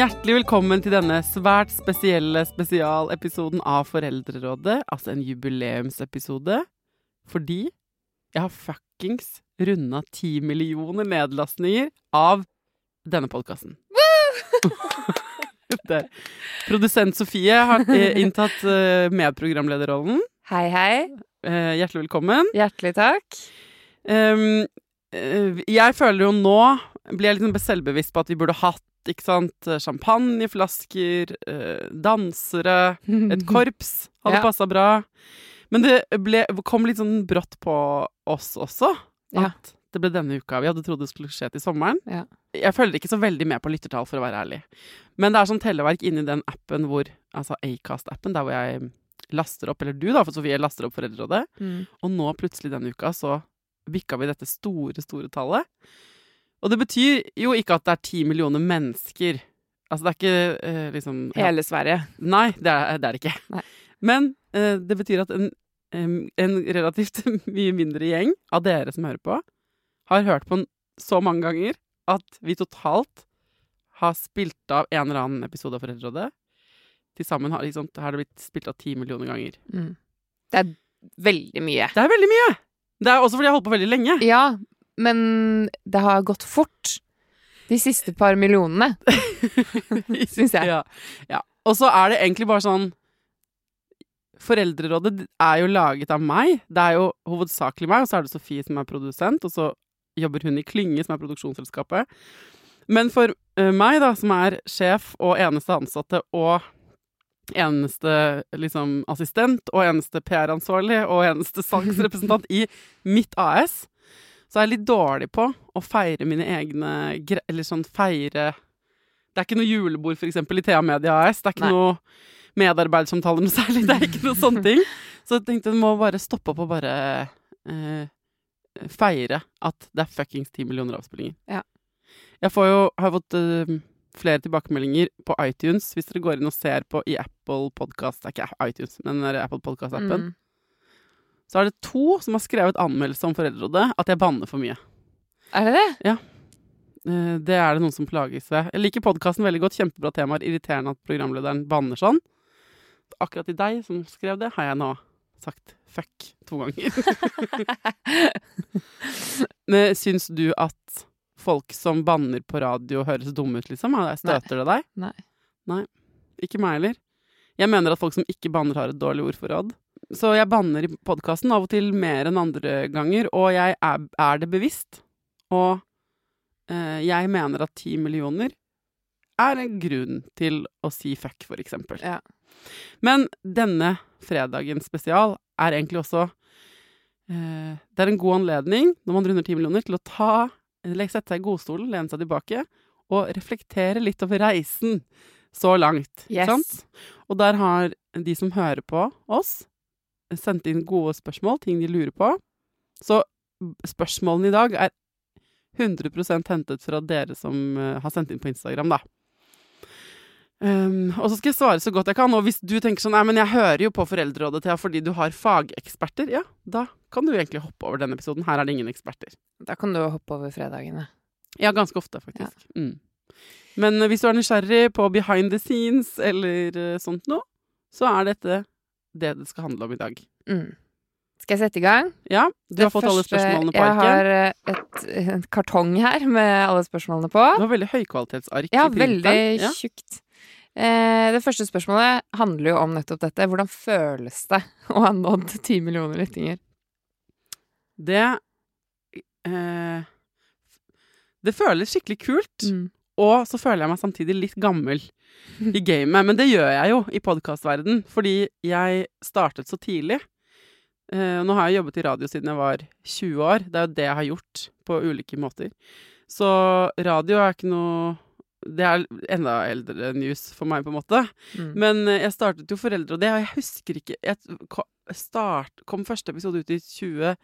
Hjertelig velkommen til denne svært spesielle spesialepisoden av Foreldrerådet. Altså en jubileumsepisode. Fordi jeg har fuckings runda ti millioner nedlastninger av denne podkasten. Produsent Sofie har eh, inntatt eh, medprogramlederrollen. Hei, hei. Eh, Hjertelig velkommen. Hjertelig takk. Um, eh, jeg føler jo nå Blir jeg litt selvbevisst på at vi burde hatt ikke sant? Champagneflasker, eh, dansere, et korps. Hadde Ja. passa bra. Men det ble, kom litt sånn brått på oss også. Ja. At det ble denne uka. Vi hadde trodd det skulle skje til sommeren. Ja. Jeg følger ikke så veldig med på lyttertall, for å være ærlig. Men det er sånn telleverk inni den appen hvor Altså Acast-appen, der hvor jeg laster opp, eller du da, for Sofie, laster opp Foreldrerådet. Mm. Og nå plutselig denne uka så bikka vi dette store, store tallet. Og det betyr jo ikke at det er ti millioner mennesker. Altså det er ikke eh, liksom ja. Hele Sverige. Nei, det er det er det ikke. Nei. Men eh, det betyr at en, en relativt mye mindre gjeng av dere som hører på, har hørt på den så mange ganger at vi totalt har spilt av en eller annen episode av Foreldrerådet. Til sammen har, liksom, har det blitt spilt av ti millioner ganger. Mm. Det er veldig mye. Det er veldig mye! Det er også fordi jeg har holdt på veldig lenge. Ja, men det har gått fort. De siste par millionene, syns jeg. Ja, ja. Og så er det egentlig bare sånn Foreldrerådet er jo laget av meg. Det er jo hovedsakelig meg, og så er det Sofie som er produsent, og så jobber hun i Klynge, som er produksjonsselskapet. Men for eh, meg, da, som er sjef og eneste ansatte og eneste liksom assistent og eneste PR-ansvarlig og eneste salgsrepresentant i mitt AS, så er jeg litt dårlig på å feire mine egne. Eller sånn feire Det er ikke noe julebord, for eksempel, i Thea Media AS. Det er ikke Nei. noe medarbeidssamtaler noe særlig. Det er ikke noe sånne ting. Så jeg tenkte jeg må bare stoppe opp og bare eh, feire at det er fuckings ti millioner avspillinger. Ja. Jeg får jo, har fått uh, flere tilbakemeldinger på iTunes, hvis dere går inn og ser på i Apple Podcast Det er ikke iTunes, men Apple Podcast-appen. Mm. Så er det to som har skrevet anmeldelse om Foreldrerådet at jeg banner for mye. Er det det? Ja. Det er det noen som plages ved. Jeg liker podkasten veldig godt, kjempebra temaer. Irriterende at programlederen banner sånn. Akkurat til deg som skrev det, har jeg nå sagt fuck to ganger. Men syns du at folk som banner på radio, høres dumme ut, liksom? Støter Nei. Det deg? Nei. Nei. Ikke meg heller. Jeg mener at folk som ikke banner, har et dårlig ordforråd. Så jeg banner i podkasten av og til mer enn andre ganger, og jeg er, er det bevisst. og eh, jeg mener at ti millioner er en grunn til å si fuck, for eksempel. Ja. Men denne fredagens spesial er egentlig også eh, Det er en god anledning, når man runder ti millioner, til å ta sette seg i godstolen, lene seg tilbake og reflektere litt over reisen så langt. Yes. Sant? Og der har de som hører på oss, sendt inn gode spørsmål, ting de lurer på. Så spørsmålene i dag er 100% hentet fra dere som eh, har sendt inn på Instagram, da. Um, og så skal jeg svare så godt jeg kan. Og hvis du tenker sånn Nei, men jeg hører jo på Foreldrerådet, Thea, fordi du har fageksperter. Ja, da kan du egentlig hoppe over denne episoden. Her er det ingen eksperter. Da kan du hoppe over fredagene. Ja, ganske ofte, faktisk. Mm. Men eh, hvis du er nysgjerrig på behind the scenes eller eh, sånt noe, så er dette det det skal handle om i dag. Mm. Skal jeg sette i gang? Ja, du har fått alle spørsmålene på arket. Jeg har et, et, kartong her med alle spørsmålene på. Du har veldig høykvalitetsark Ja, veldig Ja. tjukt. Eh, det første spørsmålet handler jo om nettopp dette. Hvordan føles det å ha nådd ti millioner lyttinger? Det eh, Det føles skikkelig kult. Mm. Og så føler jeg meg samtidig litt gammel i gamet. Men det gjør jeg jo i podkastverden, fordi jeg startet så tidlig. Eh, nå har jeg jobbet i radio siden jeg var 20 år. Det er jo det jeg har gjort på ulike måter. Så radio er ikke noe Det er enda eldre news for meg, på en måte. Mm. Men eh, jeg startet jo Foreldre og det, og jeg husker ikke Jeg start, kom første episode ut i 2017.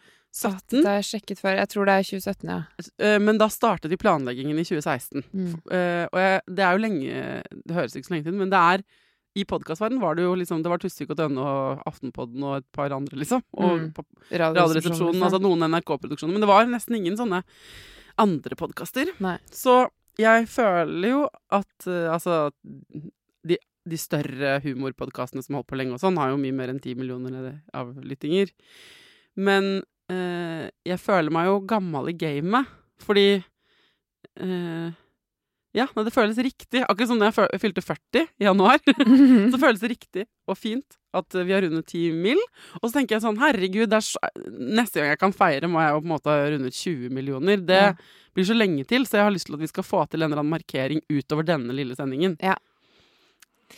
Det har jeg sjekket før. Jeg tror det er 2017, ja. eh, Men da startet de planleggingen i 2016. Mm. Eh, og jeg, det er jo lenge Det høres ikke så lenge til, men det er i podkastverdenen var det jo liksom Det var Tusvik og Tønne og Aftenpodden og et par andre, liksom. Og Mm. Radioresepsjonen. Altså noen NRK-produksjoner. Men det var nesten ingen sånne andre podkaster. Så jeg føler jo at uh, altså de, de større humorpodkastene som har holdt på lenge og sånn, har jo mye mer enn ti millioner avlyttinger. Men uh, jeg føler meg jo gammel i gamet, fordi eh, Ja, det føles riktig. Akkurat som da jeg fylte 40 i januar. så føles det riktig og fint at vi har rundet 10 mill. Og så tenker jeg sånn, herregud, er så, neste gang jeg kan feire, må jeg jo på en måte ha rundet 20 millioner. Det Ja. blir så lenge til, så jeg har lyst til at vi skal få til en eller annen markering utover denne lille sendingen. Ja.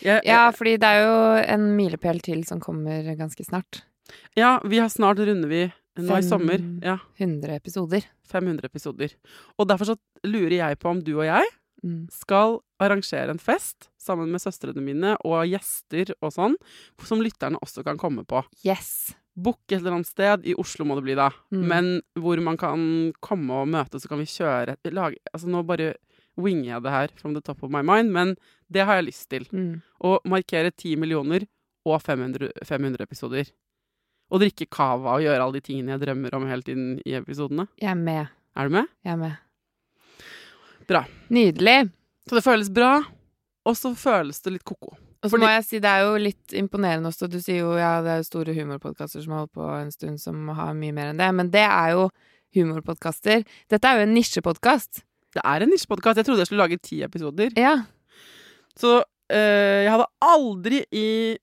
Jeg, Ja, fordi det er jo en milepæl til som kommer ganske snart. ja, vi har snart runder vi nå i sommer. Ja, 100 episoder. 500 episoder. Og derfor så lurer jeg på om du og jeg Mm. Skal arrangere en fest sammen med søstrene mine og gjester og sånn, som lytterne også kan komme på. Yes. Booke et eller annet sted, i Oslo må det bli da, Mm. men hvor man kan komme og møte, så kan vi kjøre lage, Altså nå bare winger jeg det her from the top of my mind, men det har jeg lyst til. Mm. Å markere 10 millioner og 500, 500 episoder. Og drikke cava og gjøre alle de tingene jeg drømmer om hele tiden i episodene. Jeg er med. Er du med? Jeg er med. Bra. Nydelig. Så det føles bra, og så føles det litt ko-ko. Og så Fordi- må jeg si, det er jo litt imponerende også. Du sier jo ja, det er store humorpodkaster som har holdt på en stund, som har mye mer enn det. Men det er jo humorpodkaster. Dette er jo en nisjepodkast. Det er en nisjepodkast. Jeg trodde jeg skulle lage ti episoder. Ja. Så øh, jeg hadde aldri i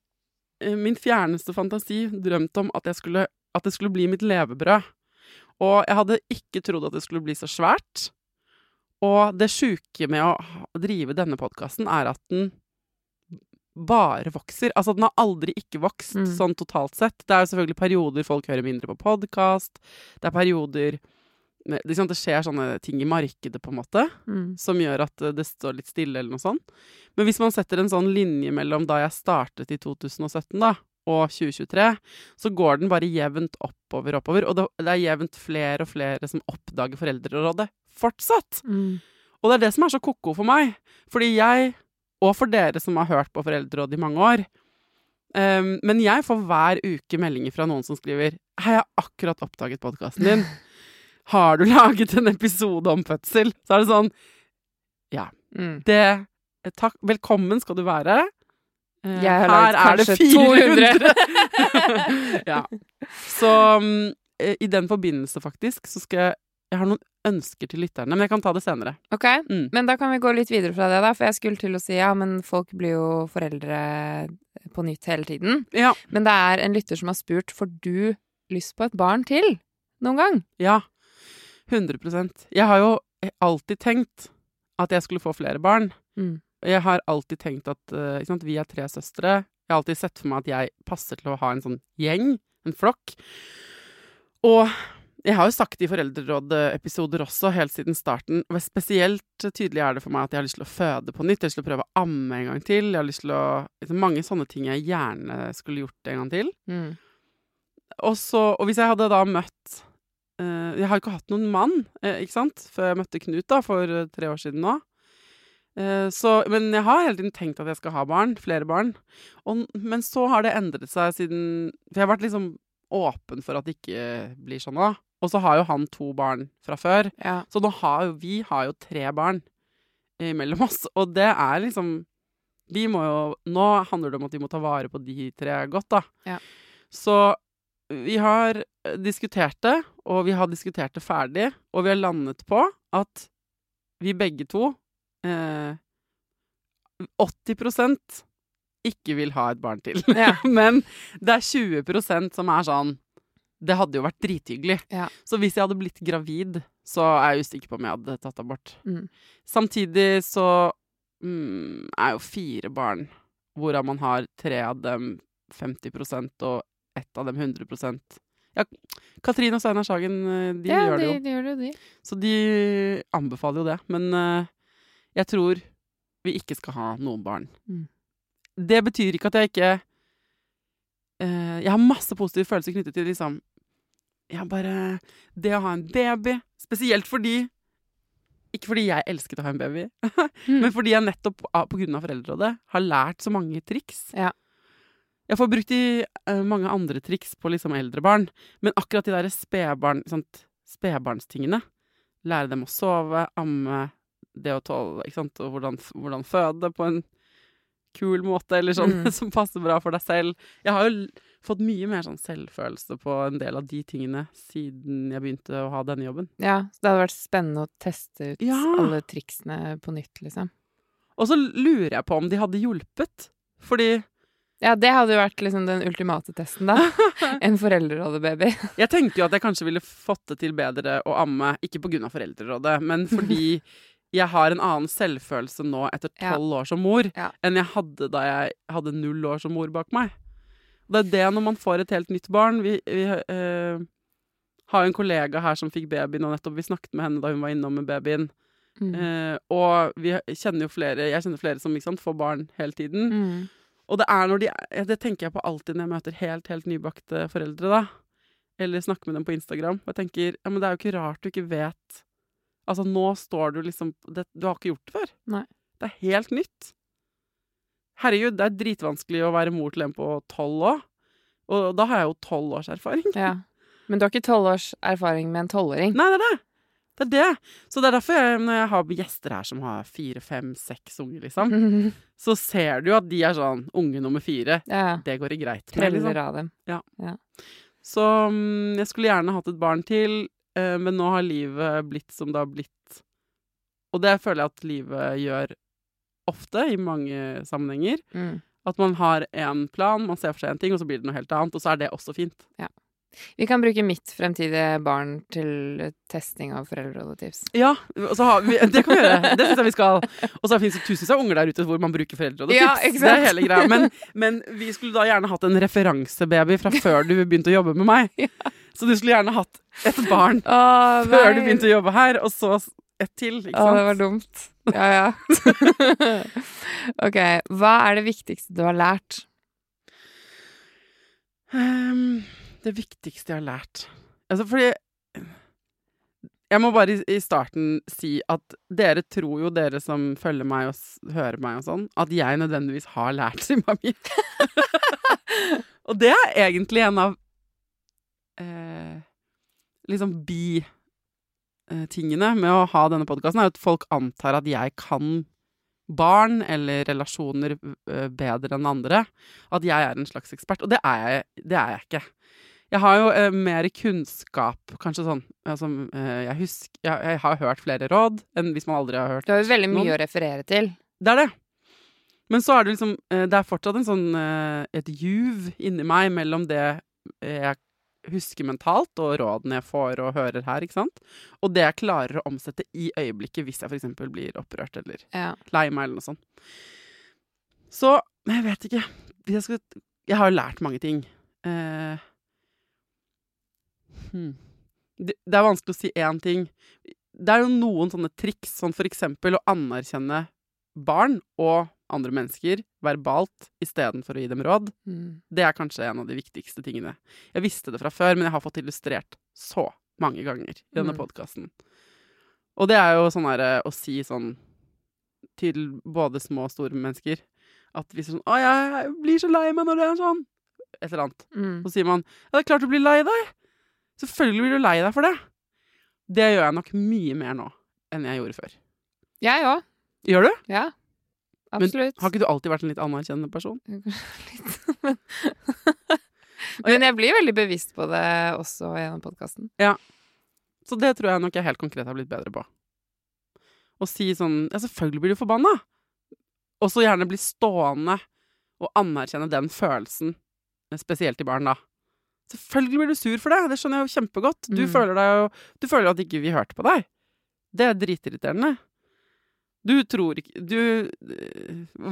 eh, min fjerneste fantasi drømt om at, jeg skulle, at det skulle bli mitt levebrød. Og jeg hadde ikke trodd at det skulle bli så svært. Og det sjuke med å drive denne podkasten er at den bare vokser. Altså, den har aldri ikke vokst, Mm. sånn totalt sett. Det er jo selvfølgelig perioder folk hører mindre på podkast. Det er perioder med, liksom, Det skjer sånne ting i markedet, på en måte Mm. som gjør at eh, det står litt stille, eller noe sånt. Men hvis man setter en sånn linje mellom da jeg startet i 2017, da, og 2023, så går den bare jevnt oppover, oppover. Og det, er jevnt flere og flere som oppdager Foreldrerådet fortsatt. Mm. Og det er det som er så ko-ko for meg. Fordi jeg, og for dere som har hørt på Foreldrerådet i mange år um, Men jeg får hver uke meldinger fra noen som skriver Hei, jeg har akkurat oppdaget podkasten din. Har du laget en episode om fødsel? Så er det sånn Mm. det, takk, velkommen skal du være. Eh, her er det 400! ja. Så eh, i den forbindelse, faktisk, så skal jeg Jeg har noen ønsker til lytterne, men jeg kan ta det senere. Ok, Mm. men da kan vi gå litt videre fra det, da. For jeg skulle til å si ja, men folk blir jo foreldre på nytt hele tiden. Ja. Men det er en lytter som har spurt får du lyst på et barn til noen gang. Ja. 100% Jeg har jo alltid tenkt at jeg skulle få flere barn. Mm. Jeg har alltid tenkt at uh, sant, vi er tre søstre. Jeg har alltid sett for meg at jeg passer til å ha en sånn gjeng, en flokk. Og jeg har jo sagt i foreldreråd-episoder også, helt siden starten og Spesielt tydelig er det for meg at jeg har lyst til å føde på nytt. Jeg har lyst til å prøve å amme en gang til. Jeg har lyst til å Mange sånne ting jeg gjerne skulle gjort en gang til. Mm. Og, så, og hvis jeg hadde da møtt eh, Jeg har ikke hatt noen mann, eh, ikke sant, før jeg møtte Knut da, for tre år siden nå. Eh, så, men jeg har hele tiden tenkt at jeg skal ha barn. Flere barn. Og, men så har det endret seg siden For jeg har vært liksom åpen for at det ikke blir sånn nå. Og så har jo han to barn fra før. Ja. Så nå har jo vi har jo tre barn mellom oss, og det er liksom Vi må jo Nå handler det om at vi må ta vare på de tre godt, da. Ja. Så vi har diskutert det, og vi har diskutert det ferdig, og vi har landet på at vi begge to eh, 80% ikke vil ha et barn til. Ja. Men det er 20% som er sånn Det hadde jo vært drithyggelig. Ja. Så hvis jeg hadde blitt gravid, så er jeg usikker på om jeg hadde tatt abort. Mm. Samtidig så mm, er jo fire barn, hvorav man har tre av dem 50% og ett av dem 100 Ja, Katrine og Steinar Sagen, eh, de ja, gjør det de, jo. de gjør det jo, de. Så de anbefaler jo det. Men eh, jeg tror vi ikke skal ha noen barn. Mm. Det betyr ikke at jeg ikke eh, Jeg har masse positive følelser knyttet til liksom ja, bare Det å ha en baby, spesielt fordi Ikke fordi jeg elsket å ha en baby, Mm. men fordi jeg nettopp på grunn av Foreldrerådet har lært så mange triks. Ja. Jeg får brukt de uh, mange andre triks på liksom eldre barn, men akkurat de der spedbarn, spedbarnstingene Lære dem å sove, amme, det å tåle ikke sant? Og hvordan, hvordan føde på en kul måte, eller sånn, Mm. som passer bra for deg selv. Jeg har jo fått mye mer sånn selvfølelse på en del av de tingene siden jeg begynte å ha denne jobben. Ja, så det hadde vært spennende å teste ut Ja. alle triksene på nytt, liksom. Og så lurer jeg på om de hadde hjulpet, fordi Ja, det hadde jo vært liksom den ultimate testen, da. En foreldrerådebaby. Jeg tenkte jo at jeg kanskje ville fått det til bedre å amme, ikke av Foreldrerådet, men fordi jeg har en annen selvfølelse nå etter Ja. tolv år som mor Ja. enn jeg hadde da jeg hadde null år som mor bak meg. Det er det når man får et helt nytt barn. Vi, vi eh, har jo en kollega her som fikk babyen, og nettopp. Vi snakket med henne da hun var innom med babyen. Mm. Uh, og vi kjenner jo flere Jeg kjenner flere som sant, får barn hele tiden. Mm. Og det er når de Det tenker jeg på alltid når jeg møter helt, helt nybakte foreldre, da. Eller snakker med dem på Instagram. Og jeg tenker ja, men det er jo ikke rart du ikke vet Altså, nå står du liksom det, Du har ikke gjort det før. Nei. Det er helt nytt. Herregud, det er dritvanskelig å være mor til en på tolv òg. Og da har jeg jo tolv års erfaring. Ja. Men du har ikke tolv års erfaring med en tolvåring? Nei, det er det. Det er det. Så det er derfor jeg, når jeg har gjester her som har fire, fem, seks unger, liksom, så ser du at de er sånn unge nummer fire. ja. Det går det greit. med, liksom. Av dem. Ja. Så mm, jeg skulle gjerne hatt et barn til, men nå har livet blitt som det har blitt. Og det føler jeg at livet gjør ofte, i mange sammenhenger. Mm. At man har én plan, man ser for seg en ting, og så blir det noe helt annet. Og så er det også fint. Vi kan bruke mitt fremtidige barn til testing av foreldrerådetips. Ja, så har vi, det kan vi gjøre. Det syns jeg vi skal. Og så finnes det tusenvis av unger der ute hvor man bruker foreldrerådetips Ja, Det er hele greia. Men, men vi skulle da gjerne hatt en referansebaby fra før du begynte å jobbe med meg. Så du skulle gjerne hatt et barn Åh, før du begynte å jobbe her, og så et til. Ikke Å, sant? det var dumt. Ja, ja. ok. Hva er det viktigste du har lært? Um, det viktigste jeg har lært Altså, fordi Jeg må bare i, starten si at dere tror jo, dere som følger meg og hører meg og sånn, at jeg nødvendigvis har lært Simba mi. og det er egentlig en av eh, liksom bi-tingene med å ha denne podkasten, er at folk antar at jeg kan barn eller relasjoner eh, bedre enn andre. At jeg er en slags ekspert. Og det er jeg, det er jeg ikke. Jeg har jo eh, mer kunnskap, kanskje sånn altså, eh, jeg, husker, jeg, jeg har hørt flere råd enn hvis man aldri har hørt Du har jo veldig mye Noen- å referere til. Det er det. Men så er det liksom eh, Det er fortsatt en sånn eh, et juv inni meg mellom det jeg husker mentalt, og rådene jeg får og hører her, ikke sant. Og det jeg klarer å omsette i øyeblikket hvis jeg f.eks. blir opprørt eller Ja. lei meg eller noe sånt. Så jeg vet ikke. Jeg, skal, jeg har jo lært mange ting. Eh, hmm. det, det er vanskelig å si én ting. Det er jo noen sånne triks, sånn for eksempel å anerkjenne barn og andre mennesker verbalt istedenfor å gi dem råd. Mm. Det er kanskje en av de viktigste tingene. Jeg visste det fra før, men jeg har fått illustrert så mange ganger i denne Mm. podkasten. Og det er jo sånn her eh, å si sånn til både små og store mennesker at hvis sånn 'Å, jeg blir så lei meg når det er sånn', et eller annet. Mm. Så sier man 'Ja, det er klart du blir lei deg'. Selvfølgelig blir du lei deg for det. Det gjør jeg nok mye mer nå enn jeg gjorde før. Jeg òg. Gjør du? Ja. Absolutt. Har ikke du alltid vært en litt anerkjennende person? Litt. Men Men jeg blir veldig bevisst på det også gjennom podkasten. Så det tror jeg nok jeg helt konkret har blitt bedre på. Å si sånn Ja, selvfølgelig blir du forbanna. Og så gjerne bli stående og anerkjenne den følelsen, spesielt i barn, da. Selvfølgelig blir du sur for det, det skjønner jeg jo kjempegodt. Du Mm. føler deg jo Du føler at ikke vi hørte på deg. Det er dritirriterende. Du tror ikke Du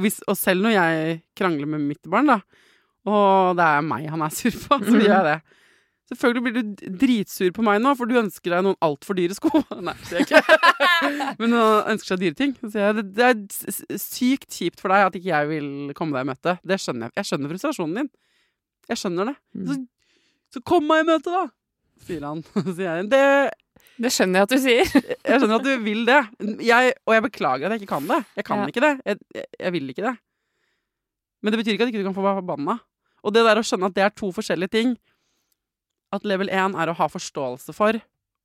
hvis, Og selv når jeg krangler med mitt barn, da, og det er meg han er sur på, så gjør jeg det. Selvfølgelig blir du dritsur på meg nå, for du ønsker deg noen altfor dyre sko. Nei, sier jeg ikke. Men han ønsker seg dyre ting. Så jeg det, er sykt kjipt for deg at ikke jeg vil komme deg i møte. Det skjønner jeg. Jeg skjønner frustrasjonen din. Jeg skjønner det. Mm. Så, så kom meg i møte, da! Sier han. Så sier jeg det Det skjønner jeg at du sier. Jeg skjønner at du vil det. Jeg, og jeg beklager at jeg ikke kan det. Jeg kan Ja. ikke det. Jeg, jeg, vil ikke det. Men det betyr ikke at ikke du kan få være forbanna. Og det der å skjønne at det er to forskjellige ting At level 1 er å ha forståelse for,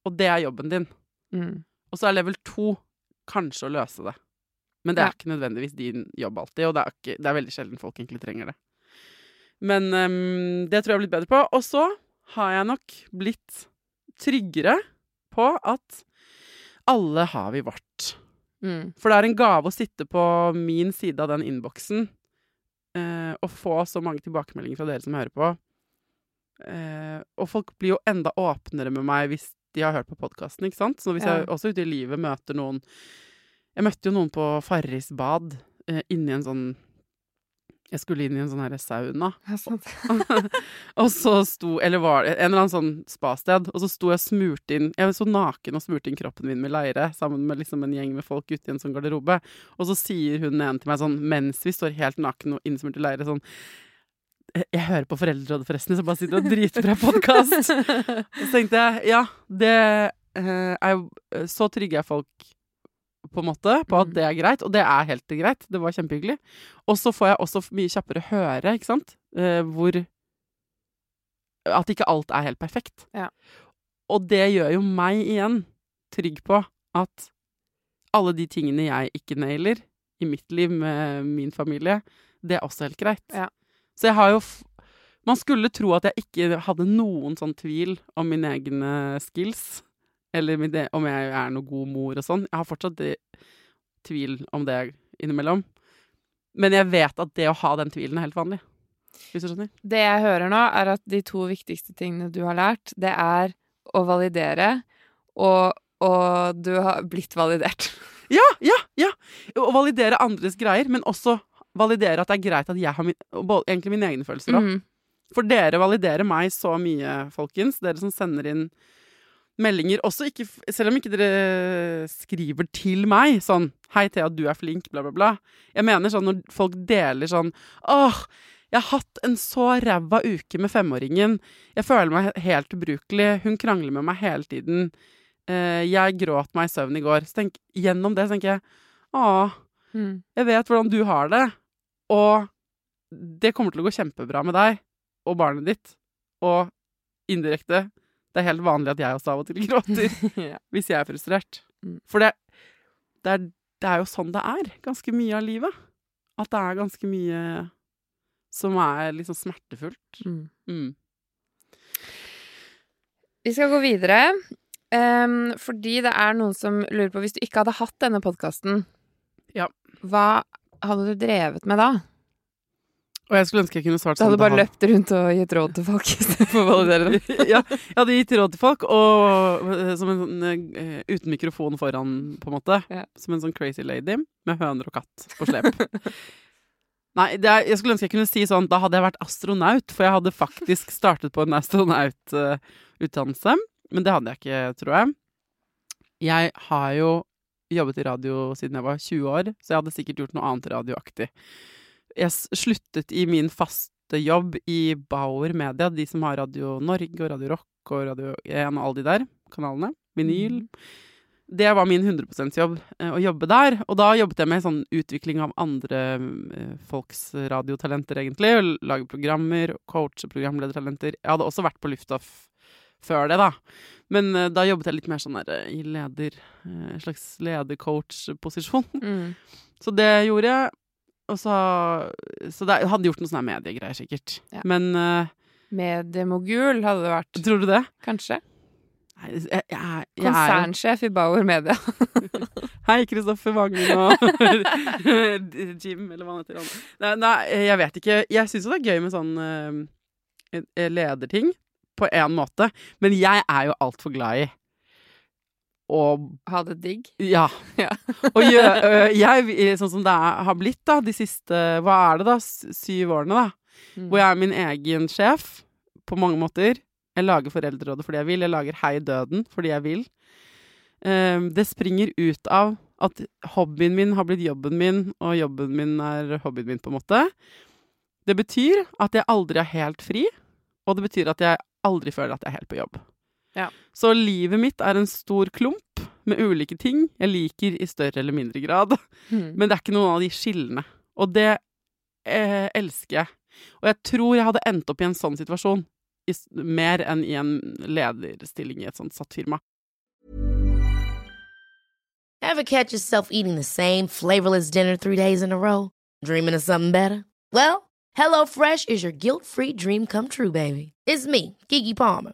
og det er jobben din. Mm. Og så er level 2 kanskje å løse det. Men det er Ja. ikke nødvendigvis din jobb alltid, og det er, ikke, det er veldig sjelden folk egentlig trenger det. Men um, det tror jeg jeg har blitt bedre på. Og så har jeg nok blitt tryggere på at alle har vi vårt. Mm. For det er en gave å sitte på min side av den innboksen eh, og få så mange tilbakemeldinger fra dere som hører på. Eh, og folk blir jo enda åpnere med meg hvis de har hørt på podkasten, ikke sant? Så hvis Ja. jeg også ute i livet møter noen Jeg møtte jo noen på Farris bad eh, inni en sånn Jeg skulle inn i en sånn her sauna. Ja, sant. og så sto Eller var det en eller annen sånn spasted, og så sto jeg og smurte inn Jeg var så naken og smurte inn kroppen min med leire sammen med liksom en gjeng med folk ute i en sånn garderobe. Og så sier hun en til meg sånn, mens vi står helt naken og innsmurt i leire, sånn «Jeg- Jeg hører på Foreldrerådet, forresten, som bare sitter og dritbra podkast. og så tenkte jeg ja, det eh, er jo Så trygger jeg folk på en måte, på at Mm. det er greit. Og det er helt greit. Det var kjempehyggelig. Og så får jeg også mye kjappere høre, ikke sant, eh, hvor At ikke alt er helt perfekt. Ja. Og det gjør jo meg igjen trygg på at alle de tingene jeg ikke nailer i mitt liv med min familie, det er også helt greit. Ja. Så jeg har jo Man skulle tro at jeg ikke hadde noen sånn tvil om mine egne skills, eller om jeg er noe god mor og sånn. Jeg har fortsatt tvil om det innimellom. Men jeg vet at det å ha den tvilen er helt vanlig. Hvis du skjønner? Det jeg hører nå, er at de to viktigste tingene du har lært, det er å validere, og, og du har blitt validert. Ja, ja, ja! Å validere andres greier, men også validere at det er greit at jeg har min, egentlig mine egne følelser òg. Mhm. For dere validerer meg så mye, folkens. Dere som sender inn meldinger. Også ikke, selv om ikke dere skriver til meg sånn 'Hei, Thea, du er flink', bla, bla, bla. Jeg mener sånn når folk deler sånn 'Åh, jeg har hatt en så ræva uke med femåringen'. 'Jeg føler meg helt ubrukelig'. 'Hun krangler med meg hele tiden'. Eh, 'Jeg gråt meg i søvn i går'. Så tenk, gjennom det så tenker jeg 'Åh, Mm. jeg vet hvordan du har det', og det kommer til å gå kjempebra med deg og barnet ditt. Og indirekte Det er helt vanlig at jeg også av og til gråter ja. hvis jeg er frustrert. Mm. For det, det, er, det er jo sånn det er ganske mye av livet. At det er ganske mye som er liksom smertefullt. Mm. Mm. Vi skal gå videre, um, fordi det er noen som lurer på Hvis du ikke hadde hatt denne podkasten, Ja. hva hadde du drevet med da? Og jeg skulle ønske jeg kunne svart Du hadde sånn bare han. løpt rundt og gitt råd til folk istedenfor å validere dem. ja, jeg hadde gitt råd til folk, og eh, som en sånn eh, uten mikrofon foran, på en måte. Ja. Som en sånn crazy lady med høner og katt på slep. Nei, det er, jeg skulle ønske jeg kunne si sånn Da hadde jeg vært astronaut, for jeg hadde faktisk startet på en astronaututdannelse. Men det hadde jeg ikke, tror jeg. Jeg har jo jobbet i radio siden jeg var 20 år, så jeg hadde sikkert gjort noe annet radioaktig. Jeg sluttet i min faste jobb i Bauer Media, de som har Radio Norge og Radio Rock og Radio 1 og alle de der kanalene. Vinyl. Det var min 100% jobb, eh, å jobbe der. Og da jobbet jeg med sånn utvikling av andre eh, folks radiotalenter, egentlig. Lage programmer, coache programledertalenter. Jeg hadde også vært på lufta før det, da. Men uh, da jobbet jeg litt mer sånn der i leder En slags ledercoach-posisjon. Mm. Så det gjorde jeg. Og så Så det, hadde gjort noen sånne mediegreier, sikkert. Ja. Men uh, Mediemogul hadde det vært. tror du det? Kanskje. Nei, jeg, jeg, jeg, er Konsernsjef i Bauer Media. Hei, Kristoffer Wagner og Jim, eller hva han heter. han. Nei, nei, jeg vet ikke. Jeg syns jo det er gøy med sånn uh, lederting, på en måte. Men jeg er jo altfor glad i å Ha det digg. Ja. Ja. og jeg, sånn som det er, har blitt da, de siste Hva er det, da? Syv årene, da. Mm. Hvor jeg er min egen sjef på mange måter. Jeg lager Foreldrerådet fordi jeg vil. Jeg lager Hei døden fordi jeg vil. Ehm, det springer ut av at hobbyen min har blitt jobben min, og jobben min er hobbyen min, på en måte. Det betyr at jeg aldri er helt fri, og det betyr at jeg aldri føler at jeg er helt på jobb. Ja. Så livet mitt er en stor klump med ulike ting jeg liker i større eller mindre grad. Mm. Men det er ikke noen av de skillene. Og det eh, elsker jeg. Og jeg tror jeg hadde endt opp i en sånn situasjon i, mer enn i en lederstilling i et sånt satt firma. Ever catch yourself eating the same flavorless dinner three days in a row? Dreaming of something better? Well, HelloFresh is your guilt free dream come true, baby. It's me, Kiki Palmer.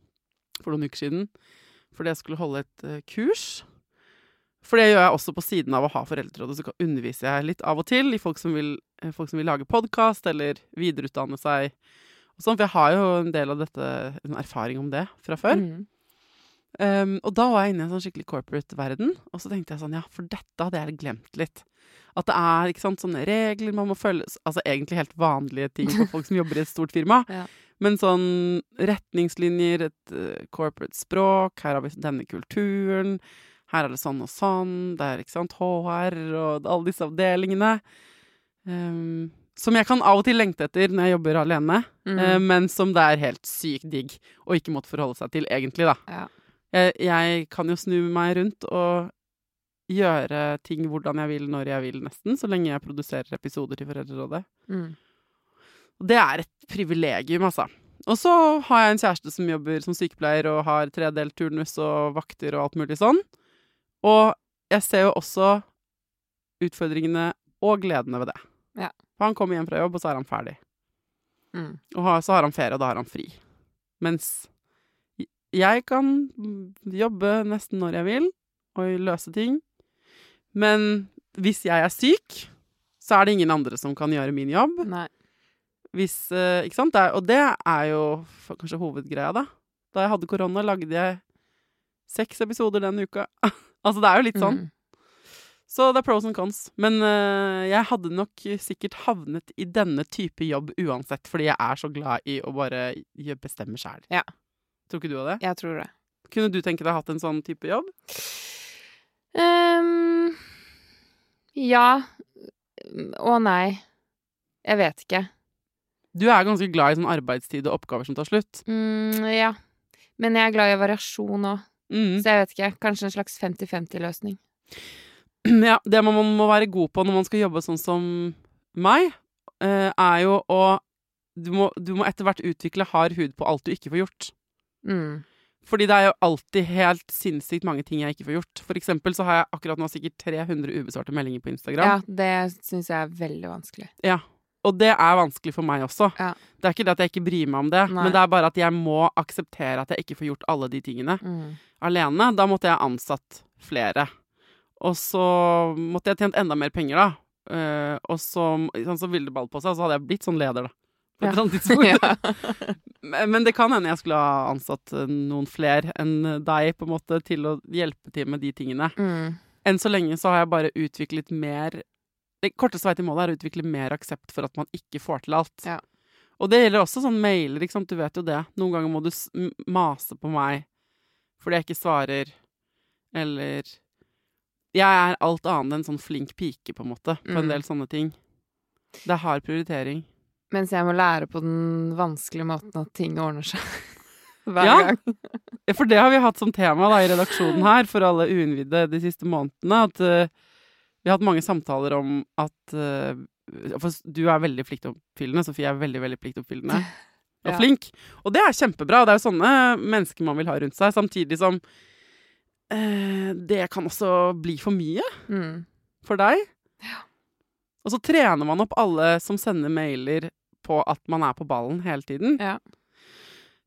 for noen uker siden. Fordi jeg skulle holde et eh, kurs. For det gjør jeg også på siden av å ha foreldrerådet. Så underviser jeg litt av og til i folk som vil, eh, folk som vil lage podkast eller videreutdanne seg. Og sånn, for jeg har jo en del av dette, en erfaring om det fra før. Mm. Um, og da var jeg inne i en sånn skikkelig corporate-verden, og så tenkte jeg sånn, ja, for dette hadde jeg glemt litt. At det er ikke sant, sånne regler man må følge, altså egentlig helt vanlige ting for folk som jobber i et stort firma. Ja. Men sånn retningslinjer, et uh, corporate språk, her har vi denne kulturen, her er det sånn og sånn, det er ikke sant, HR og alle disse avdelingene. Um, som jeg kan av og til lengte etter når jeg jobber alene, Mm. uh, men som det er helt sykt digg å ikke måtte forholde seg til, egentlig, da. Ja. Jeg, jeg kan jo snu meg rundt og gjøre ting hvordan jeg vil, når jeg vil, nesten, så lenge jeg produserer episoder til Foreldrerådet. Mm. Og det er et privilegium, altså. Og så har jeg en kjæreste som jobber som sykepleier og har tredelt turnus og vakter og alt mulig sånn. Og jeg ser jo også utfordringene og gledene ved det. Ja. For han kommer hjem fra jobb, og så er han ferdig. Mm. Og så har han ferie, og da har han fri. Mens jeg kan jobbe nesten når jeg vil, og løse ting. Men hvis jeg er syk, så er det ingen andre som kan gjøre min jobb. Nei. Hvis, eh, ikke sant? Det og det er jo kanskje hovedgreia, da. Da jeg hadde korona, lagde jeg seks episoder den uka. altså, det er jo litt sånn. Mm. Så det er pros and cons. Men uh, jeg hadde nok sikkert havnet i denne type jobb uansett, fordi jeg er så glad i å bare bestemme sjæl. Ja. Tror ikke du av det? Jeg tror det. Kunne du tenke deg hatt en sånn type jobb? Um, ja og nei. Jeg vet ikke. Du er ganske glad i sånn arbeidstid og oppgaver som tar slutt. Mm, ja. Men jeg er glad i variasjon òg, Mm. så jeg vet ikke. Kanskje en slags 50-50-løsning. Ja, det man må være god på når man skal jobbe sånn som meg, eh, er jo å du må, du må etter hvert utvikle hard hud på alt du ikke får gjort. Mm. Fordi det er jo alltid helt sinnssykt mange ting jeg ikke får gjort. For eksempel så har jeg akkurat nå sikkert 300 ubesvarte meldinger på Instagram. Ja, det syns jeg er veldig vanskelig. Ja. Og det er vanskelig for meg også. Ja. Det er ikke det at jeg ikke bryr meg om det, Nei. men det er bare at jeg må akseptere at jeg ikke får gjort alle de tingene Mm. alene. Da måtte jeg ansatt flere. Og så måtte jeg tjent enda mer penger, da. Uh, og så, sånn, så ville det ball på seg, og så hadde jeg blitt sånn leder, da. På et eller annet tidspunkt. men det kan hende jeg skulle ha ansatt eh, noen flere enn deg, på en måte, til å hjelpe til med de tingene. Mm. Enn så lenge så har jeg bare utviklet mer Det korteste vei til målet er å utvikle mer aksept for at man ikke får til alt. Ja. Og det gjelder også sånn mailer, ikke sant. Du vet jo det. Noen ganger må du mase på meg fordi jeg ikke svarer, eller Jeg er alt annet enn sånn flink pike, på en måte, på en Mm. del sånne ting. Det er hard prioritering. Mens jeg må lære på den vanskelige måten at ting ordner seg. Hver Ja. gang. Ja, For det har vi hatt som tema da, i redaksjonen her, for alle uinnvidde de siste månedene. At eh, vi har hatt mange samtaler om at uh, For du er veldig pliktoppfyllende, Sofie er veldig, veldig pliktoppfyllende. Og Ja. flink. Og det er kjempebra. Det er jo sånne mennesker man vil ha rundt seg. Samtidig som uh, det kan også bli for mye Mm. for deg. Og så trener man opp alle som sender mailer på at man er på ballen hele tiden. Ja.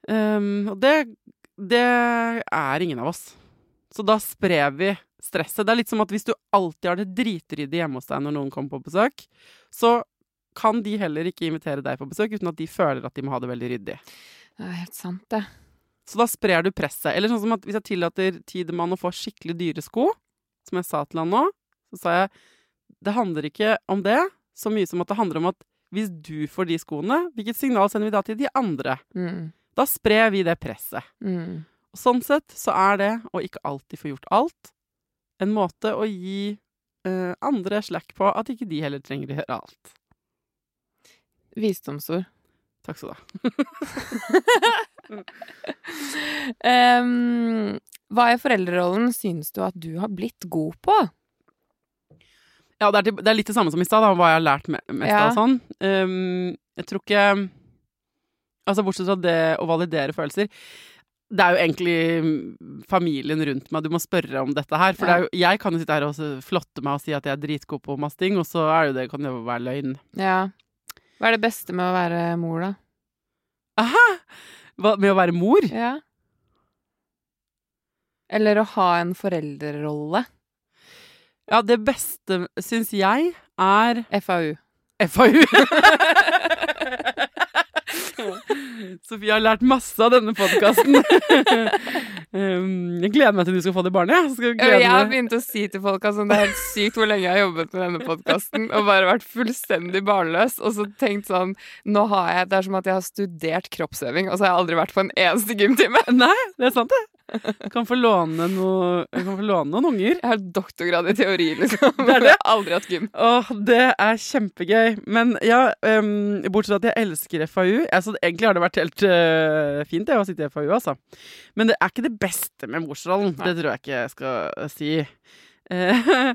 Um, og det, det er ingen av oss. Så da sprer vi stresset. Det er litt som at hvis du alltid har det dritryddig hjemme hos deg når noen kommer på besøk, så kan de heller ikke invitere deg på besøk uten at de føler at de må ha det veldig ryddig. Det er helt sant, det. Så da sprer du presset. Eller sånn som at hvis jeg tillater Tidemann å få skikkelig dyre sko, som jeg sa til han nå, så sa jeg det handler ikke om det så mye som at det handler om at hvis du får de skoene, hvilket signal sender vi da til de andre? Mm. Da sprer vi det presset. Mm. Og sånn sett så er det å ikke alltid få gjort alt, en måte å gi uh, andre slack på at ikke de heller trenger å gjøre alt. Visdomsord. Takk skal du ha. um, hva i foreldrerollen syns du at du har blitt god på? Ja, det er, til- det er litt det samme som i stad, hva jeg har lært me mest Ja. av sånn. Um, jeg tror ikke Altså, bortsett fra det å validere følelser Det er jo egentlig mm, familien rundt meg du må spørre om dette her. For det er jo, jeg kan jo sitte her og flotte meg og si at jeg er dritgod på masse ting, og så er jo det, kan det jo være løgn. Ja. Hva er det beste med å være mor, da? Aha! Hva, med å være mor? Ja. Eller å ha en foreldrerolle. Ja, det beste syns jeg er FAU. FAU. Sofie har lært masse av denne podkasten. um, jeg gleder meg til du skal få det barnet. Jeg, Jeg har begynt å si til folk at sånn, det er helt sykt hvor lenge jeg har jobbet med denne podkasten og bare vært fullstendig barnløs. Og så tenkt sånn Nå har jeg Det er som at jeg har studert kroppsøving, og så har jeg aldri vært på en eneste gymtime. Nei, det er sant, det. Kan få låne, noe, kan få låne noen unger. Jeg har doktorgrad i teori, liksom. Det er det. Aldri hatt gym. Åh, det er kjempegøy. Men ja, um, bortsett fra at jeg elsker FAU altså, Egentlig har det vært helt uh, fint det å sitte i FAU, altså. Men det er ikke det beste med morsrollen. Det tror jeg ikke jeg skal si. Uh,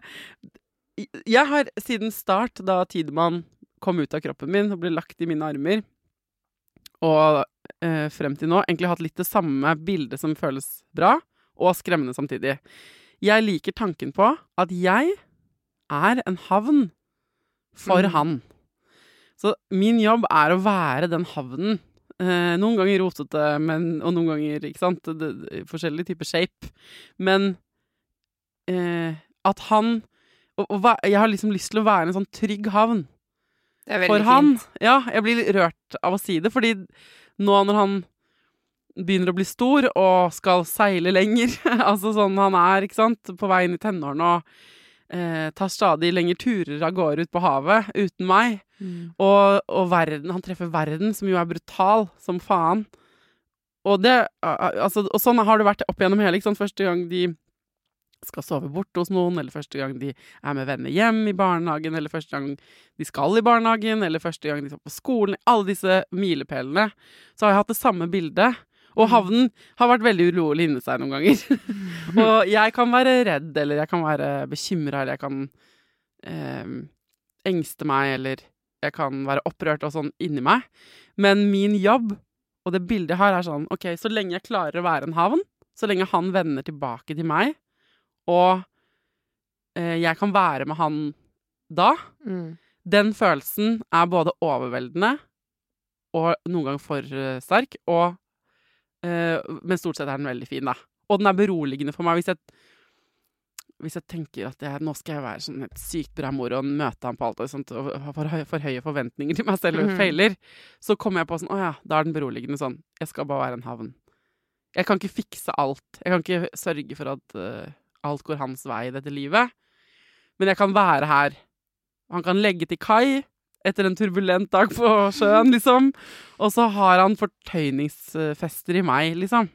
jeg har siden start, da Tidemann kom ut av kroppen min og ble lagt i mine armer, og eh, frem til nå, egentlig hatt litt det samme bildet som føles bra, og skremmende samtidig. Jeg liker tanken på at jeg er en havn for Mm. han. Så min jobb er å være den havnen Eh, noen ganger rotete, men, og noen ganger ikke sant, det, det, forskjellige typer shape. Men eh, at han og, og, Jeg har liksom lyst til å være en sånn trygg havn for han. fint. Ja, jeg blir rørt av å si det, fordi nå når han begynner å bli stor og skal seile lenger, altså sånn han er, ikke sant, på vei inn i tenårene og eh, tar stadig lengre turer av gårde ut på havet uten meg, Mm. og, og verden, han treffer verden, som jo er brutal som faen. Og, det, altså, og sånn har det vært opp igjennom hele. Ikke sant? Første gang de skal sove borte hos noen, eller første gang de er med venner hjem i barnehagen, eller første gang de skal i barnehagen, eller første gang de skal på skolen. Alle disse milepælene. Så har jeg hatt det samme bildet. Og havnen har vært veldig urolig inni seg noen ganger. og jeg kan være redd, eller jeg kan være bekymra, eller jeg kan eh, engste meg, eller jeg kan være opprørt og sånn inni meg. Men min jobb, og det bildet jeg har, er sånn OK, så lenge jeg klarer å være en havn, så lenge han vender tilbake til meg, og eh, jeg kan være med han da, Mm. den følelsen er både overveldende og noen ganger for eh, sterk, og, eh, men stort sett er den veldig fin, da. Og den er beroligende for meg hvis jeg, hvis jeg tenker at jeg, nå skal jeg være sånn et sykt bra mor og møte ham på alt og sånt, og ha for, for høye forventninger til meg selv og mm. feiler, så kommer jeg på sånn Å ja, da er den beroligende sånn. Jeg skal bare være en havn. Jeg kan ikke fikse alt. Jeg kan ikke sørge for at eh, alt går hans vei i dette livet. Men jeg kan være her. Han kan legge til kai etter en turbulent dag på sjøen, liksom. Og så har han fortøyningsfester i meg, liksom.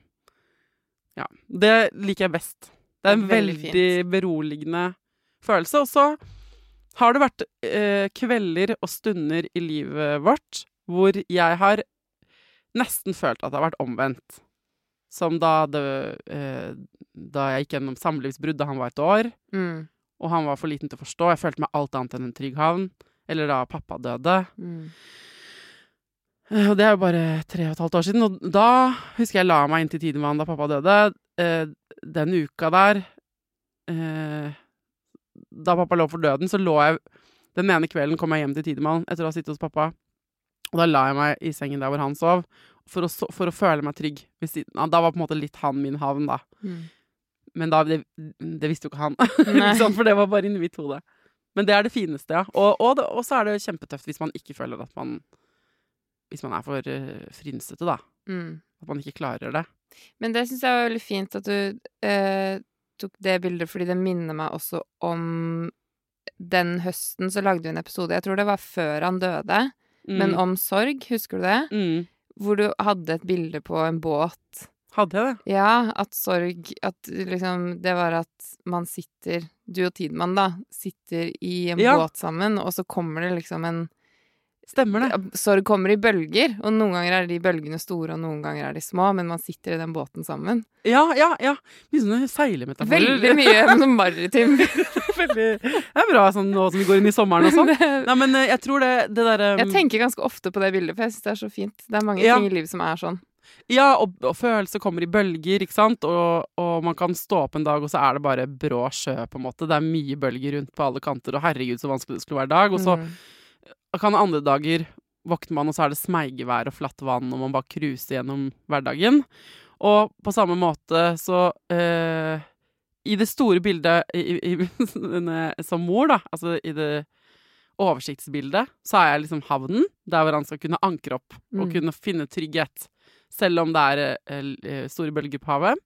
Ja. Det liker jeg best. Det er en Veldig veldig, beroligende følelse. Og så har det vært eh, kvelder og stunder i livet vårt hvor jeg har nesten følt at det har vært omvendt. Som da, hadde eh, da jeg gikk gjennom samlivsbrudd da han var et år Mm. og han var for liten til å forstå. Jeg følte meg alt annet enn en trygg havn. Eller da pappa døde. Mm. Eh, Og det er jo bare tre og et halvt år siden. Og da husker jeg la meg inn til Tidemann da pappa døde. Eh, den uka der eh, Da pappa lå for døden, så lå jeg Den ene kvelden kom jeg hjem til Tidemann etter å ha sittet hos pappa. Og da la jeg meg i sengen der hvor han sov, for å, for å føle meg trygg av. Da var på en måte litt han min havn, da. Mm. Men da, det, det visste jo ikke han. For det var bare inni mitt hode. Men det er det fineste, ja. Og, og, det, og så er det kjempetøft hvis man ikke føler at man Hvis man er for uh, frynsete, da. Mm. At man ikke klarer det. Men det syns jeg var veldig fint at du uh, tok det bildet, fordi det minner meg også om den høsten så lagde du en episode, jeg tror det var før han døde, Mm. men om sorg, husker du det? mm. Hvor du hadde et bilde på en båt. Hadde jeg det? Ja, at sorg At liksom Det var at man sitter Du og Tidemann, da, sitter i en Ja. båt sammen, og så kommer det liksom en Stemmer det. Sorg kommer i bølger, og noen ganger er de bølgene store, og noen ganger er de små, men man sitter i den båten sammen. Ja, ja, ja. Mye sånne seilemetaforer. Veldig mye sånn maritim Veldig. Det er bra sånn nå som vi går inn i sommeren og sånn. Nei, men eh, jeg tror det, det derre Jeg tenker ganske ofte på det bildet, for jeg syns det er så fint. Det er mange Ja. ting i livet som er sånn. Ja, og, og følelser kommer i bølger, ikke sant? Og, og man kan stå opp en dag, og så er det bare brå sjø, på en måte. Det er mye bølger rundt på alle kanter, og herregud, så vanskelig det skulle være dag. Og så Mm. Kan andre dager våkner man, og så er det smeigevær og flatt vann, og man bare cruiser gjennom hverdagen. Og på samme måte så eh, I det store bildet i, i, som mor, da, altså i det oversiktsbildet, så er jeg liksom havnen, der hvor han skal kunne ankre opp og Mm. kunne finne trygghet, selv om det er eh, eh, store bølger på havet.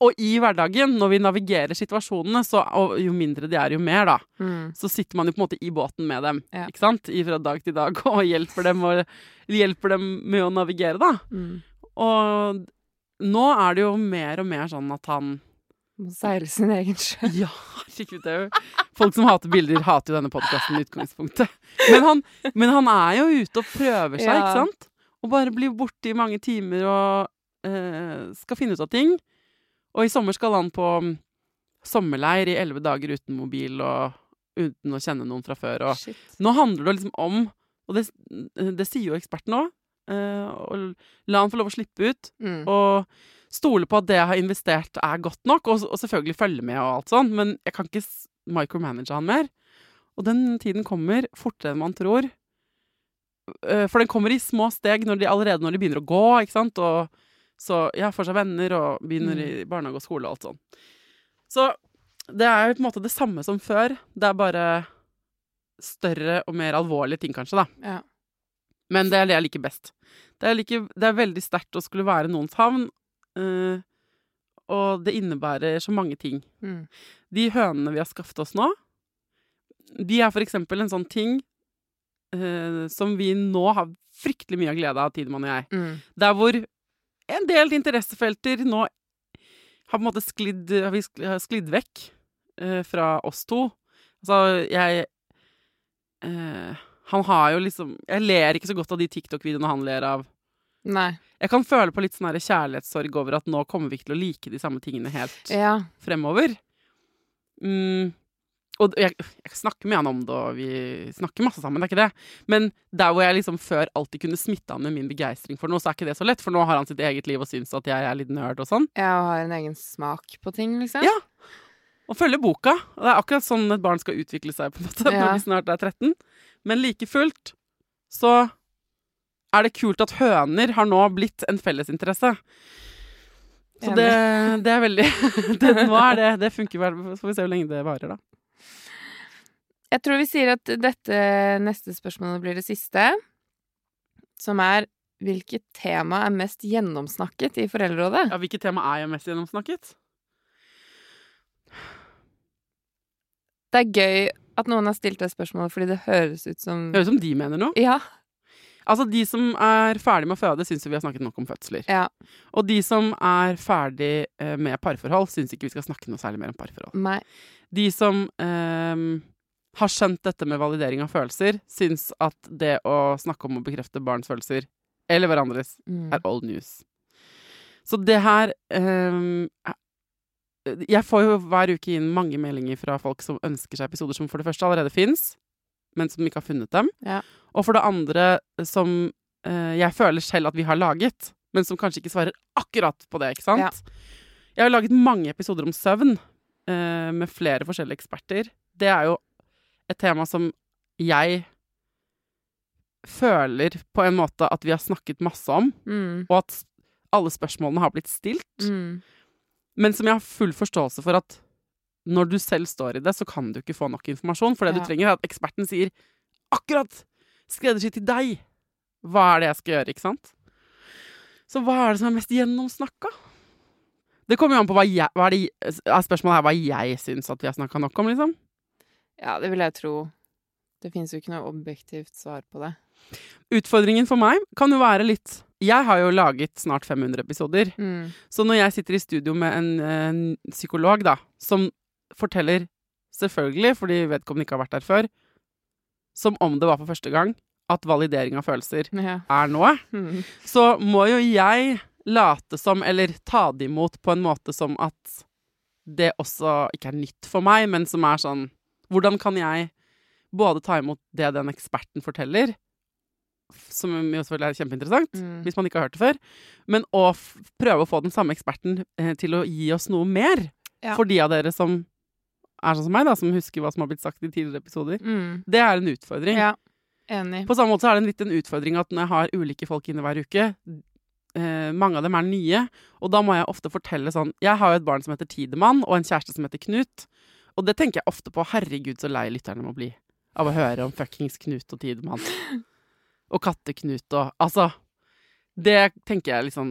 Og i hverdagen, når vi navigerer situasjonene, så, og jo mindre de er, jo mer, da, Mm. så sitter man jo på en måte i båten med dem, Ja. ikke sant? I fra dag til dag, og hjelper dem, og, hjelper dem med å navigere, da. Mm. Og nå er det jo mer og mer sånn at han Må seile sin egen sjø. Ja, herregud, det er jo Folk som hater bilder, hater jo denne podkasten i utgangspunktet. Men han, men han er jo ute og prøver seg, Ja. ikke sant? Og bare blir borte i mange timer og eh, skal finne ut av ting. Og i sommer skal han på mm, sommerleir i elleve dager uten mobil og uten å kjenne noen fra før. Og Shit. nå handler det liksom om, og det, det sier jo eksperten òg, Uh, la han få lov å slippe ut. Mm. Og stole på at det jeg har investert, er godt nok, og, og selvfølgelig følge med og alt sånn, men jeg kan ikke micromanage han mer. Og den tiden kommer fortere enn man tror. Uh, For den kommer i små steg når de, allerede når de begynner å gå, ikke sant? Og så ja, får seg venner og begynner i barnehage og skole og alt sånn. Så det er jo på en måte det samme som før. Det er bare større og mer alvorlige ting, kanskje, da. Ja. Men det er det jeg liker best. Det er, like, det er veldig sterkt å skulle være noens havn, Uh, og det innebærer så mange ting. Mm. De hønene vi har skaffet oss nå, de er for eksempel en sånn ting uh, som vi nå har fryktelig mye glede av, Tidemann og jeg. Mm. Der hvor en del interessefelter nå har på en måte sklidd, sklidd vekk eh, fra oss to. Altså, jeg eh, Han har jo liksom Jeg ler ikke så godt av de TikTok-videoene han ler av. Nei. Jeg kan føle på litt sånn kjærlighetssorg over at nå kommer vi ikke til å like de samme tingene helt Ja. fremover. Mm, og jeg, jeg snakker med han om det, og vi snakker masse sammen, det er ikke det. Men der hvor jeg liksom før alltid kunne smitte han med min begeistring for noe, så er ikke det så lett, for nå har han sitt eget liv og syns at jeg er litt nerd og sånn. Ja, og har en egen smak på ting, liksom. Ja. Og følger boka. Og det er akkurat sånn et barn skal utvikle seg på en måte Ja. når de snart er 13. Men like fullt så er det kult at høner har nå blitt en fellesinteresse. Så det, det er veldig det, Nå er det Det funker vel. Så får vi se hvor lenge det varer, da. Jeg tror vi sier at dette neste spørsmålet blir det siste. Som er hvilket tema er mest gjennomsnakket i Foreldrerådet? Ja, Hvilket tema er jeg mest gjennomsnakket? Det er gøy at noen har stilt det spørsmålet fordi det høres ut som Det høres ut som de mener noe. Ja. Altså, De som er ferdig med å føde, syns vi har snakket nok om fødsler. Ja. Og de som er ferdig eh, med parforhold, syns ikke vi skal snakke noe særlig mer om parforhold. Nei. De som ehm, har skjønt dette med validering av følelser, syns at det å snakke om å bekrefte barns følelser, eller hverandres, Mm. er old news. Så det her um, Jeg får jo hver uke inn mange meldinger fra folk som ønsker seg episoder som for det første allerede fins, men som ikke har funnet dem. Ja. Og for det andre som uh, jeg føler selv at vi har laget, men som kanskje ikke svarer akkurat på det, ikke sant? Ja. Jeg har laget mange episoder om søvn uh, med flere forskjellige eksperter. Det er jo et tema som jeg føler på en måte at vi har snakket masse om, Mm. og at alle spørsmålene har blitt stilt. Mm. Men som jeg har full forståelse for at når du selv står i det, så kan du ikke få nok informasjon. For det Ja. du trenger, er at eksperten sier akkurat skreddersy til deg. Hva er det jeg skal gjøre, ikke sant? Så hva er det som er mest gjennomsnakka? Det kommer jo an på hva jeg hva er, det, er Spørsmålet her hva jeg syns at vi har snakka nok om, liksom. Ja, det vil jeg tro. Det finnes jo ikke noe objektivt svar på det. Utfordringen for meg kan jo være litt Jeg har jo laget snart 500 episoder. Mm. Så når jeg sitter i studio med en, en psykolog, da, som forteller, selvfølgelig, fordi vedkommende ikke har vært der før, som om det var for første gang, at validering av følelser Ja. er noe, Mm. så må jo jeg late som, eller ta det imot på en måte som at det også ikke er nytt for meg, men som er sånn Hvordan kan jeg både ta imot det den eksperten forteller, som jo selvfølgelig er kjempeinteressant, Mm. hvis man ikke har hørt det før, men å prøve å få den samme eksperten eh, til å gi oss noe mer. Ja. For de av dere som er sånn som meg, da, som husker hva som har blitt sagt i tidligere episoder. Mm. Det er en utfordring. Ja. Enig. På samme måte er det en litt en utfordring at når jeg har ulike folk inne hver uke, eh, mange av dem er nye, og da må jeg ofte fortelle sånn Jeg har jo et barn som heter Tidemann, og en kjæreste som heter Knut. Og det tenker jeg ofte på. Herregud, så lei lytterne må bli av å høre om fuckings Knut og Tidemann. Og Katte-Knut og Altså. Det tenker jeg liksom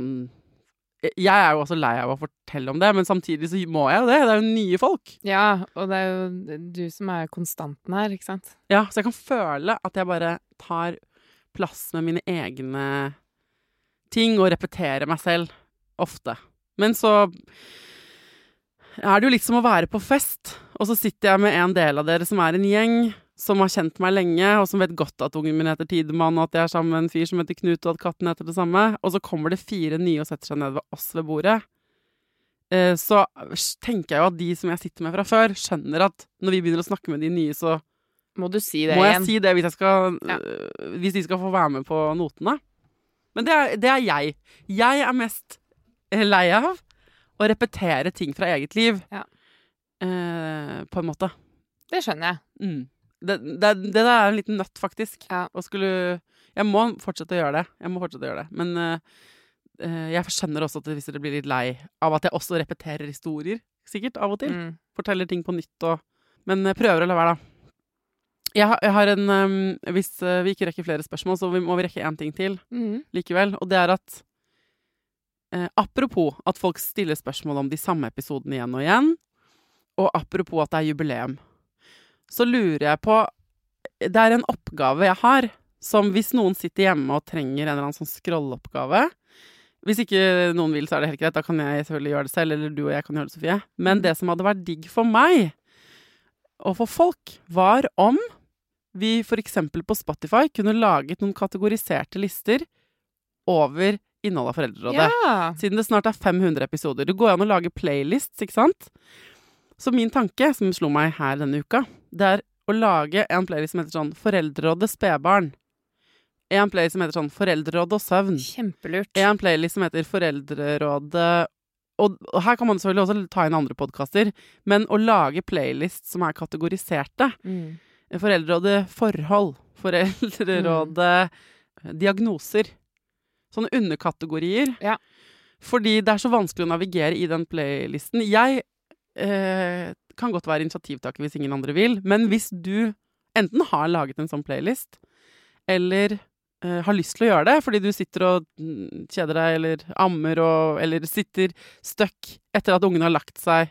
Jeg er jo også lei av å fortelle om det, men samtidig så må jeg jo det. Det er jo nye folk. Ja, og det er jo du som er konstanten her, ikke sant? Ja, så jeg kan føle at jeg bare tar plass med mine egne ting og repeterer meg selv ofte. Men så er det jo litt som å være på fest, og så sitter jeg med en del av dere som er en gjeng, som har kjent meg lenge, og som vet godt at ungen min heter Tidemann, og at jeg er sammen med en fyr som heter Knut, og at katten heter det samme, og så kommer det fire nye og setter seg ned ved oss ved bordet. Eh, Så tenker jeg jo at de som jeg sitter med fra før, skjønner at når vi begynner å snakke med de nye, så Må du si det må jeg igjen? si det hvis, jeg skal, Ja. øh, hvis de skal få være med på notene. Men det er, det er jeg. Jeg er mest eh, lei av å repetere ting fra eget liv. Ja. Eh, på en måte. Det skjønner jeg. Mm. Det, det, det der er en liten nøtt, faktisk. Ja. Og skulle Jeg må fortsette å gjøre det. Jeg må fortsette å gjøre det. Men eh, eh, jeg skjønner også at hvis dere blir litt lei av at jeg også repeterer historier, sikkert, av og til. Mm. Forteller ting på nytt og Men jeg prøver å la være, da. Jeg har, jeg har en um, Hvis eh, vi ikke rekker flere spørsmål, så vi må vi rekke én ting til Mm. likevel. Og det er at eh, Apropos at folk stiller spørsmål om de samme episodene igjen og igjen, og apropos at det er jubileum, så lurer jeg på Det er en oppgave jeg har, som hvis noen sitter hjemme og trenger en eller annen sånn scrolleoppgave Hvis ikke noen vil, så er det helt greit. Da kan jeg selvfølgelig gjøre det selv, eller du og jeg kan gjøre det, Sofie. Men det som hadde vært digg for meg og for folk, var om vi f.eks. på Spotify kunne laget noen kategoriserte lister over innholdet av Foreldrerådet. Ja. Siden det snart er 500 episoder. Det går an å lage playlists, ikke sant? Så min tanke, som slo meg her denne uka, det er å lage en playlist som heter sånn Foreldrerådet spedbarn. En playlist som heter sånn Foreldrerådet og søvn. Kjempelurt. En playlist som heter Foreldrerådet og, og her kan man selvfølgelig også ta inn andre podkaster, men å lage playlist som er kategoriserte Mm. Foreldrerådet forhold, Foreldrerådet mm. diagnoser. Sånne underkategorier. Ja. Fordi det er så vanskelig å navigere i den playlisten. Jeg eh, kan godt være initiativtaker hvis ingen andre vil, men hvis du enten har laget en sånn playlist, eller eh, har lyst til å gjøre det fordi du sitter og mm, kjeder deg, eller ammer, og, eller sitter stuck etter at ungen har lagt seg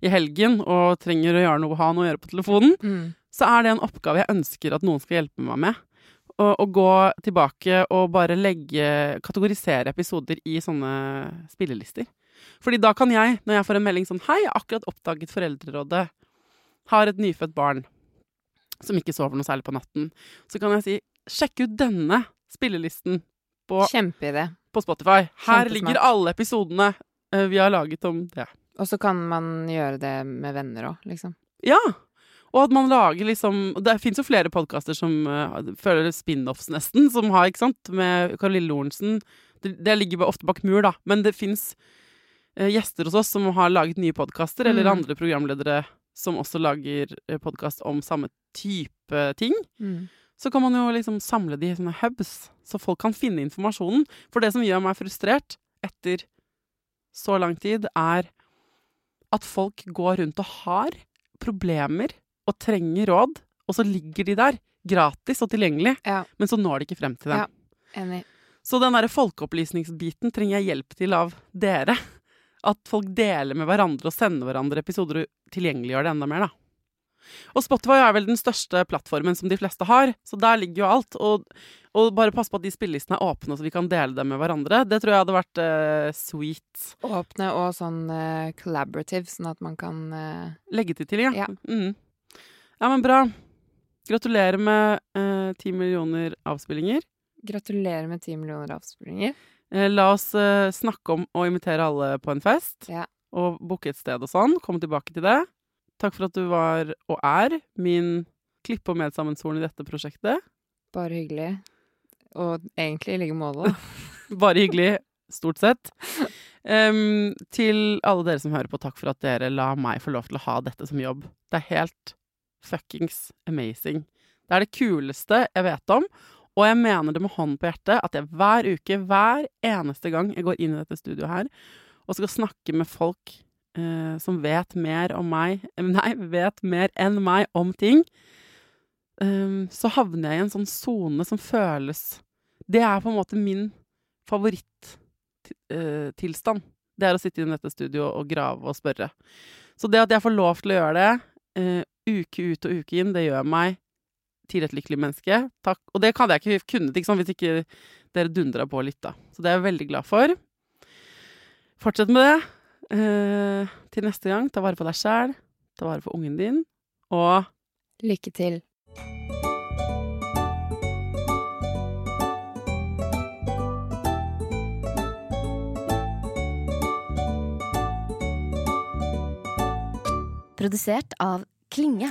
i helgen og trenger å gjøre noe, ha noe å gjøre på telefonen, Mm. så er det en oppgave jeg ønsker at noen skal hjelpe meg med. Å, å gå tilbake og bare legge Kategorisere episoder i sånne spillelister. Fordi da kan jeg, når jeg får en melding sånn Hei, jeg har akkurat oppdaget Foreldrerådet. Har et nyfødt barn som ikke sover noe særlig på natten. Så kan jeg si Sjekk ut denne spillelisten på, på Spotify. Her ligger alle episodene eh, vi har laget om det. Og så kan man gjøre det med venner òg, liksom. Ja. Og at man lager liksom Det fins jo flere podkaster som uh, føler spin-offs, nesten, som har, ikke sant, med Karoline Lorentzen. Det, det ligger ofte bak mur, da. Men det fins gjester hos oss som har laget nye podkaster, eller Mm. andre programledere som også lager uh, podkast om samme type ting. Mm. Så kan man jo liksom samle de i sånne hubs, så folk kan finne informasjonen. For det som gjør meg frustrert etter så lang tid, er at folk går rundt og har problemer og trenger råd, og så ligger de der, gratis og tilgjengelig, Ja. men så når de ikke frem til dem. Ja. Enig. Så den derre folkeopplysningsbiten trenger jeg hjelp til av dere. At folk deler med hverandre og sender hverandre episoder og tilgjengeliggjør det enda mer, da. Og Spotify er vel den største plattformen som de fleste har, så der ligger jo alt. Og, og bare pass på at de spillelistene er åpne, så vi kan dele dem med hverandre. Det tror jeg hadde vært uh, sweet. Åpne og sånn uh, collaborative, sånn at man kan uh... Legge til til, ja. Ja. Mm. ja, men bra. Gratulerer med ti millioner avspillinger. Gratulerer med ti millioner avspillinger. Eh, la oss eh, snakke om å invitere alle på en fest. Ja. Og booke et sted og sånn. Komme tilbake til det. Takk for at du var, og er, min klippe- og medsammensvoren i dette prosjektet. Bare hyggelig. Og egentlig i like måte. Bare hyggelig, stort sett. Um, til alle dere som hører på, takk for at dere la meg få lov til å ha dette som jobb. Det er helt fuckings amazing. Det er det kuleste jeg vet om, og jeg mener det med hånden på hjertet at jeg hver uke, hver eneste gang jeg går inn i dette studioet her, og skal snakke med folk eh, som vet mer om meg Nei, vet mer enn meg om ting, em, så havner jeg i en sånn sone som føles Det er på en måte min favorittilstand. det er å sitte i dette studioet og grave og spørre. Så det at jeg får lov til å gjøre det eh, uke ut og uke inn, det gjør meg til et lykkelig menneske. Takk. Og det hadde jeg ikke kunnet ikke sant, hvis ikke dere dundra på og lytta. Så det er jeg veldig glad for. Fortsett med det. Eh, til neste gang, ta vare på deg sjæl, ta vare på ungen din, og Lykke til. Produsert av Klinge.